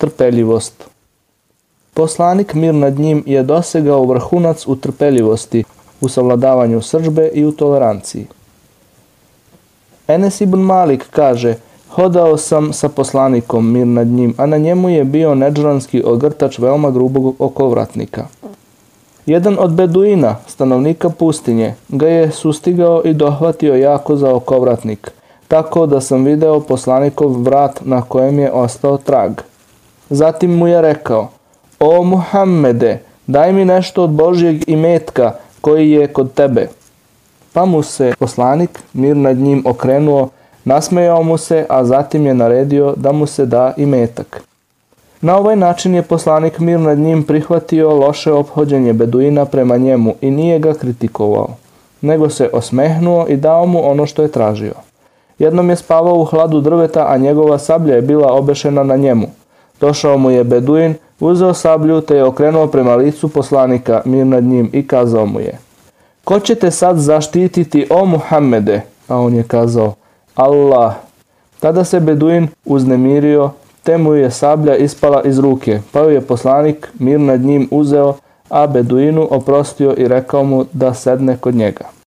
trpeljivost. Poslanik mir nad njim je dosegao vrhunac u trpeljivosti, u savladavanju sržbe i u toleranciji. Enes ibn Malik kaže, hodao sam sa poslanikom mir nad njim, a na njemu je bio neđranski ogrtač veoma grubog okovratnika. Jedan od beduina, stanovnika pustinje, ga je sustigao i dohvatio jako za okovratnik, tako da sam video poslanikov vrat na kojem je ostao trag. Zatim mu je rekao, o Muhammede, daj mi nešto od Božjeg imetka koji je kod tebe. Pa mu se poslanik, mir nad njim okrenuo, nasmejao mu se, a zatim je naredio da mu se da i metak. Na ovaj način je poslanik mir nad njim prihvatio loše obhođenje Beduina prema njemu i nije ga kritikovao, nego se osmehnuo i dao mu ono što je tražio. Jednom je spavao u hladu drveta, a njegova sablja je bila obešena na njemu. Došao mu je Beduin, uzeo sablju te je okrenuo prema licu poslanika mir nad njim i kazao mu je Ko će te sad zaštititi o Muhammede? A on je kazao Allah. Tada se Beduin uznemirio, te mu je sablja ispala iz ruke, pa ju je poslanik mir nad njim uzeo, a Beduinu oprostio i rekao mu da sedne kod njega.